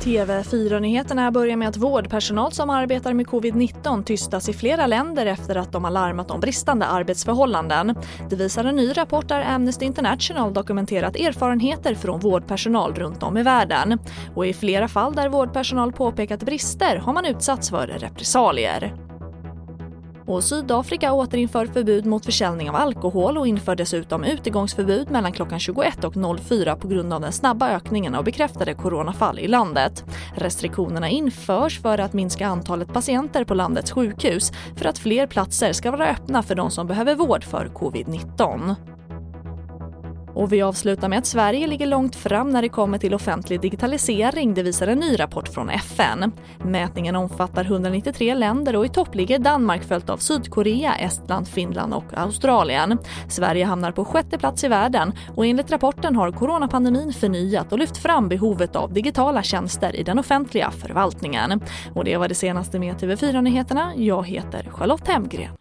TV4-nyheterna börjar med att vårdpersonal som arbetar med covid-19 tystas i flera länder efter att de har larmat om bristande arbetsförhållanden. Det visar en ny rapport där Amnesty International dokumenterat erfarenheter från vårdpersonal runt om i världen. Och i flera fall där vårdpersonal påpekat brister har man utsatts för repressalier. Och Sydafrika återinför förbud mot försäljning av alkohol och inför dessutom utegångsförbud mellan klockan 21 och 04 på grund av den snabba ökningen av bekräftade coronafall i landet. Restriktionerna införs för att minska antalet patienter på landets sjukhus för att fler platser ska vara öppna för de som behöver vård för covid-19. Och vi avslutar med att Sverige ligger långt fram när det kommer till offentlig digitalisering, det visar en ny rapport från FN. Mätningen omfattar 193 länder och i topp ligger Danmark följt av Sydkorea, Estland, Finland och Australien. Sverige hamnar på sjätte plats i världen och enligt rapporten har coronapandemin förnyat och lyft fram behovet av digitala tjänster i den offentliga förvaltningen. Och det var det senaste med TV4 Nyheterna. Jag heter Charlotte Hemgren.